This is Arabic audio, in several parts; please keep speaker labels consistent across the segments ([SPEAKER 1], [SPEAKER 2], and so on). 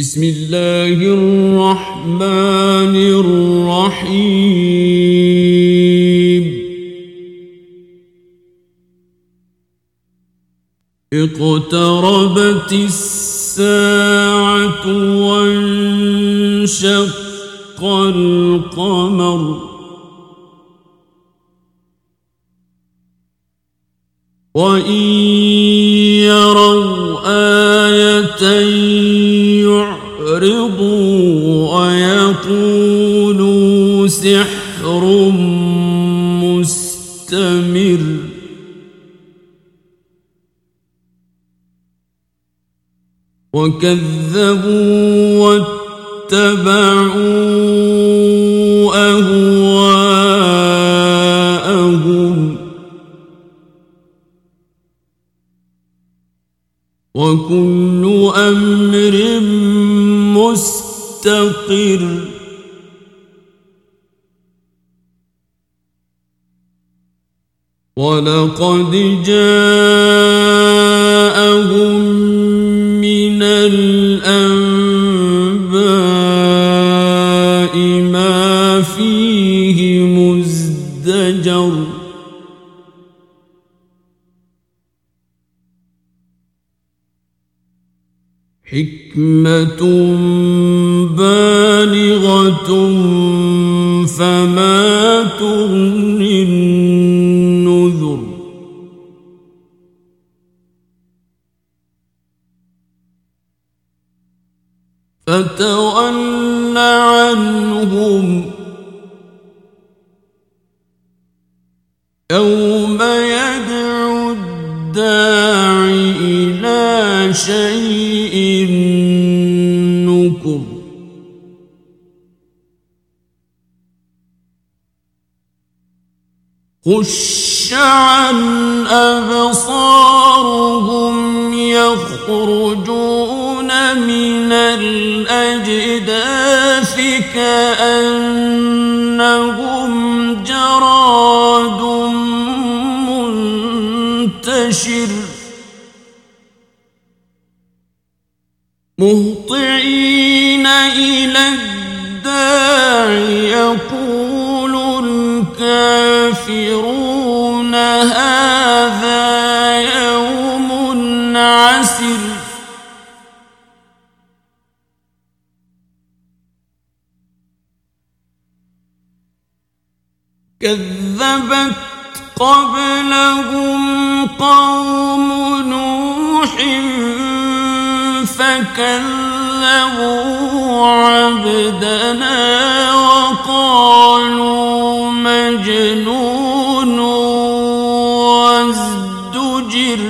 [SPEAKER 1] بسم الله الرحمن الرحيم. اقتربت الساعة وانشق القمر. وإن يروا آية يعرضوا ويقولوا سحر مستمر. وكذبوا واتبعوا أهواءهم. وكل أمر مستقر. ولقد جاءهم حكمة بالغة فما تغني النذر. فتول عنهم يوم يدعو الداع إلى شيء خش عن أبصارهم يخرجون من الأجداث كأنهم جراد منتشر مهطعين إلى الداع يقول الكافرون هذا يوم عسر كذبت قبلهم قوم نوح فكذبوا عبدنا وقالوا مجنون وازدجر.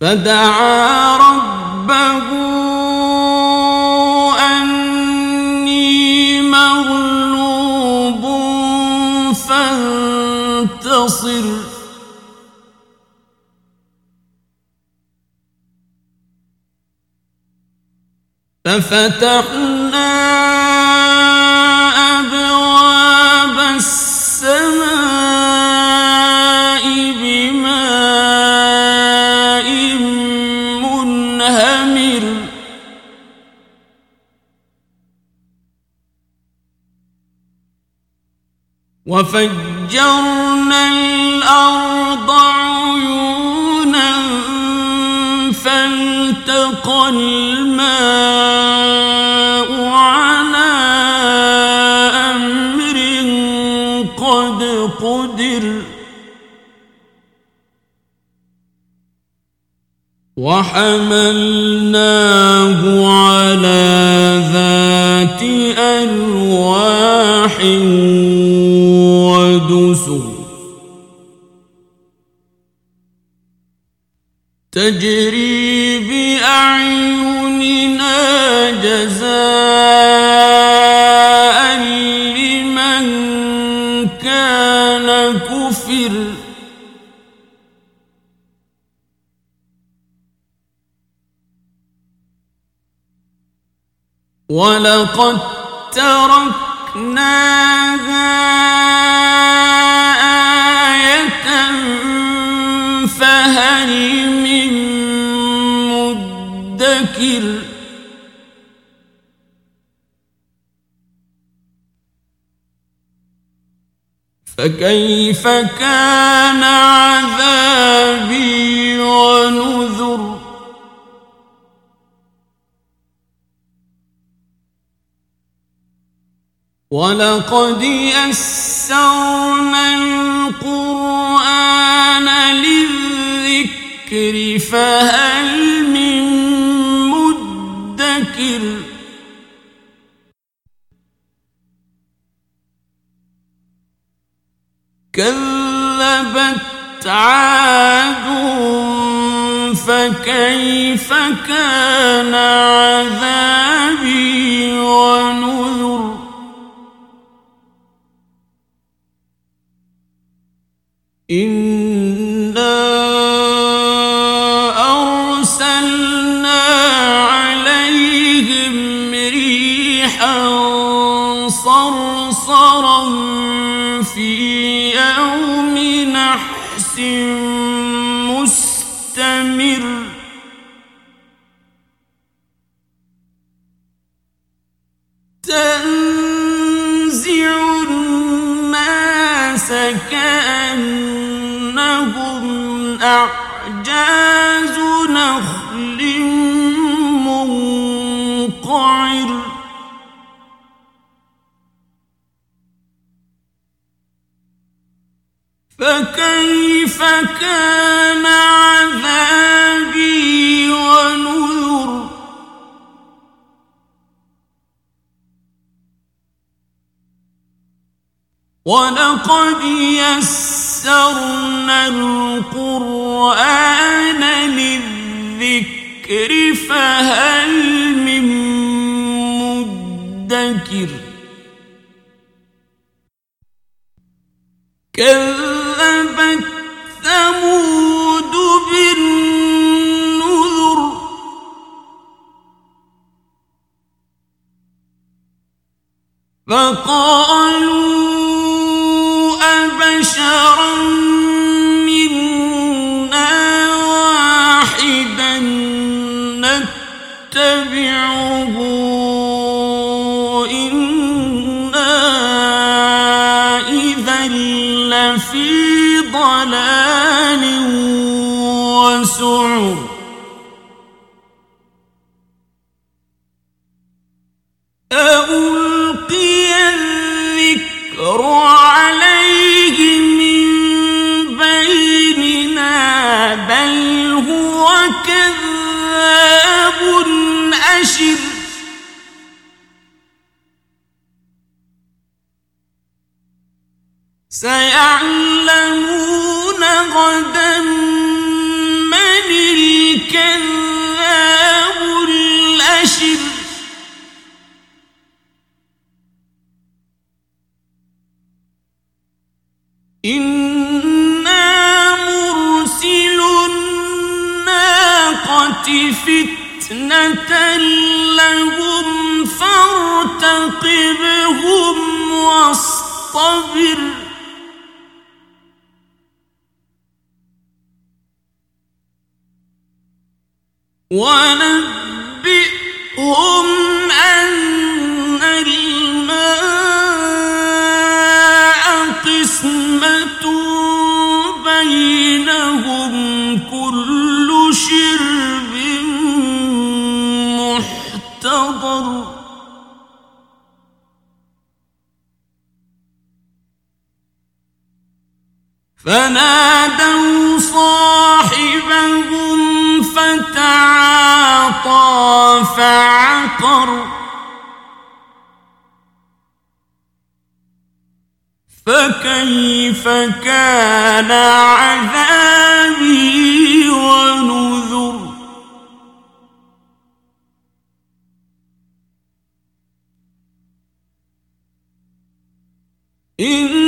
[SPEAKER 1] فدعا ربه أني مغلوب فانتصر. ففتحنا أبواب السماء بماء منهمر. وفجرنا الأرض عيونا فالتقى الماء. وحملناه على ذات ألواح ودسر. تجري بأعيننا جزاء لمن كان كفر. ولقد تركناها آية فهل من مدكر فكيف كان عذابي ونذر ولقد يسرنا القرآن للذكر فهل من مدكر كذبت عاد فكيف كان عذابي ونذر إنا الناس كأنهم أعجاز نخل منقعر. فكيف كان عذابي ولقد يسرنا القرآن للذكر فهل من مدكر كذبت ثمود بالنذر فقالوا منا واحدا نتبعه. إنا إذا لفي ضلال وسعر. سيعلمون غدا من الكذاب الأشر. إنا مرسل الناقة فتنة لهم فارتقبهم واصطبر. ونبئهم أن الماء قسمة بينهم كل شرب محتضر. فنادوا صاحبهم فتعاطى فعقر. فكيف كان عذابي ونذر؟ إنا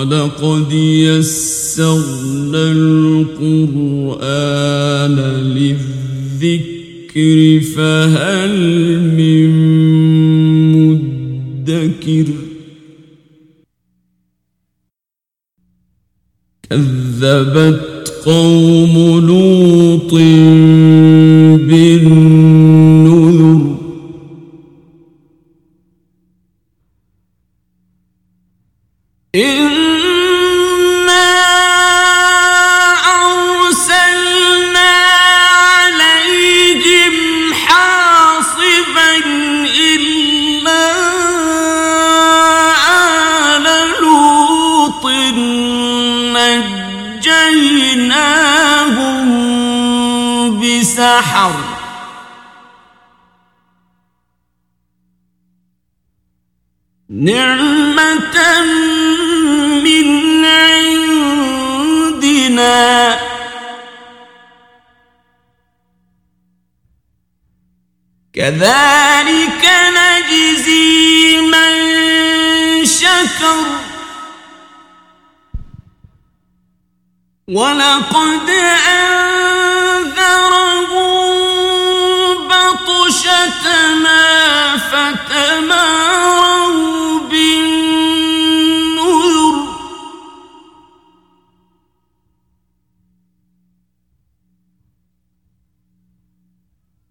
[SPEAKER 1] ولقد يسرنا القرآن للذكر فهل من مدكر؟ كذبت قوم لوط نعمة من عندنا. كذلك نجزي من شكر. ولقد أنذرهم بطشتنا فتماروا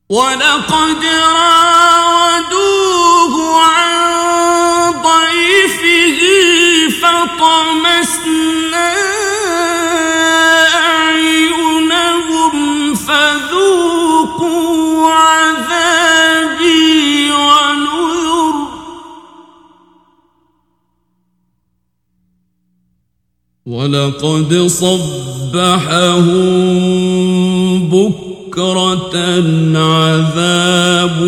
[SPEAKER 1] ولقد راودوه عن ضيفه فطمسنا أعينهم فذوقوا عذابي ونذر. ولقد صبحهم بكرة عذاب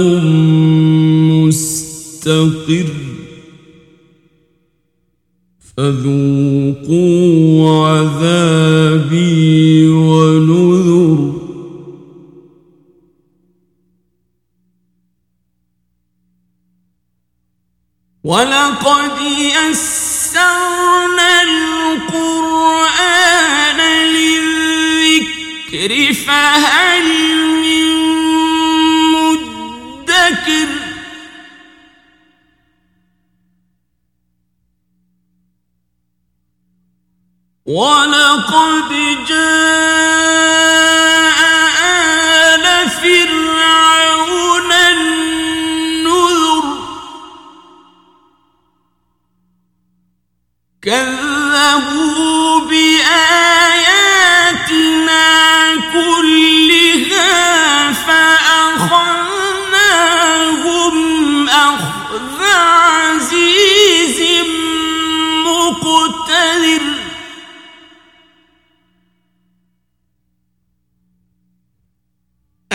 [SPEAKER 1] مستقر. فذوقوا عذابي ونذر. ولقد ولقد جاء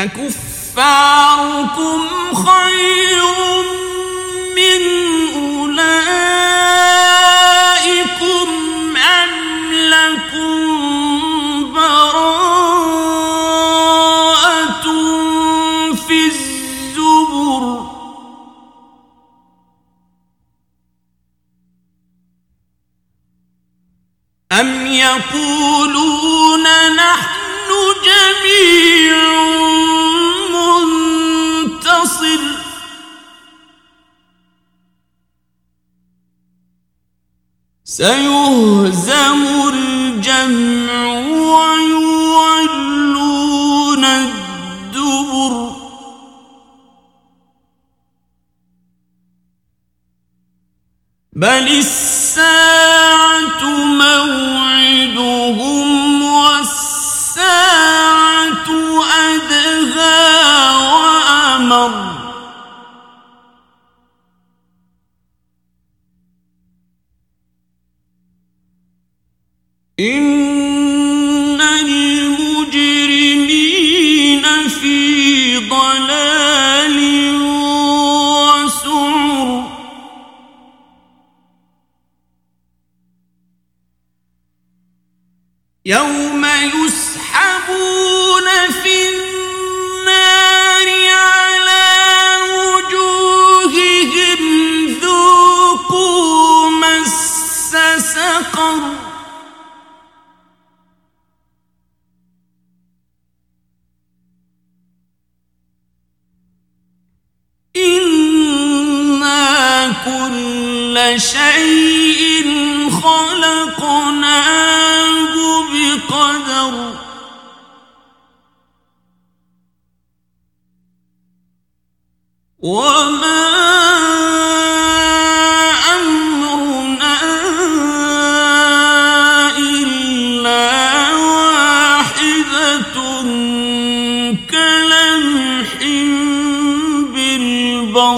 [SPEAKER 1] أكفاركم خير من أولئكم أم لكم براءة في الزبر؟ أم يقولون سيهزم الجمع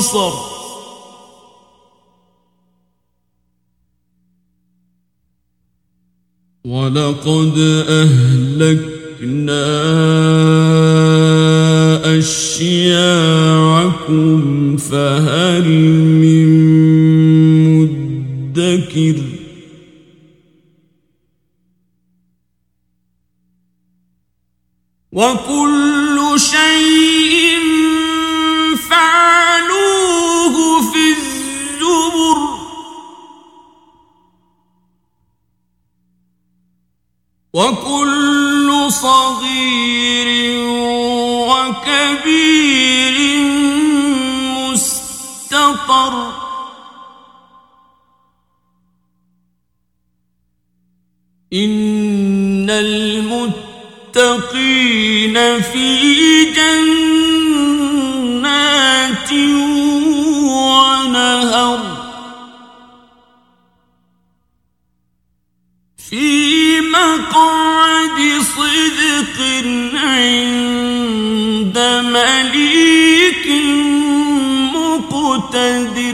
[SPEAKER 1] البصر. ولقد أهلكنا أشياعكم فهل من مدكر؟ وكل وكل صغير وكبير مستطر. إن المتقين في جنات مليك مقتدر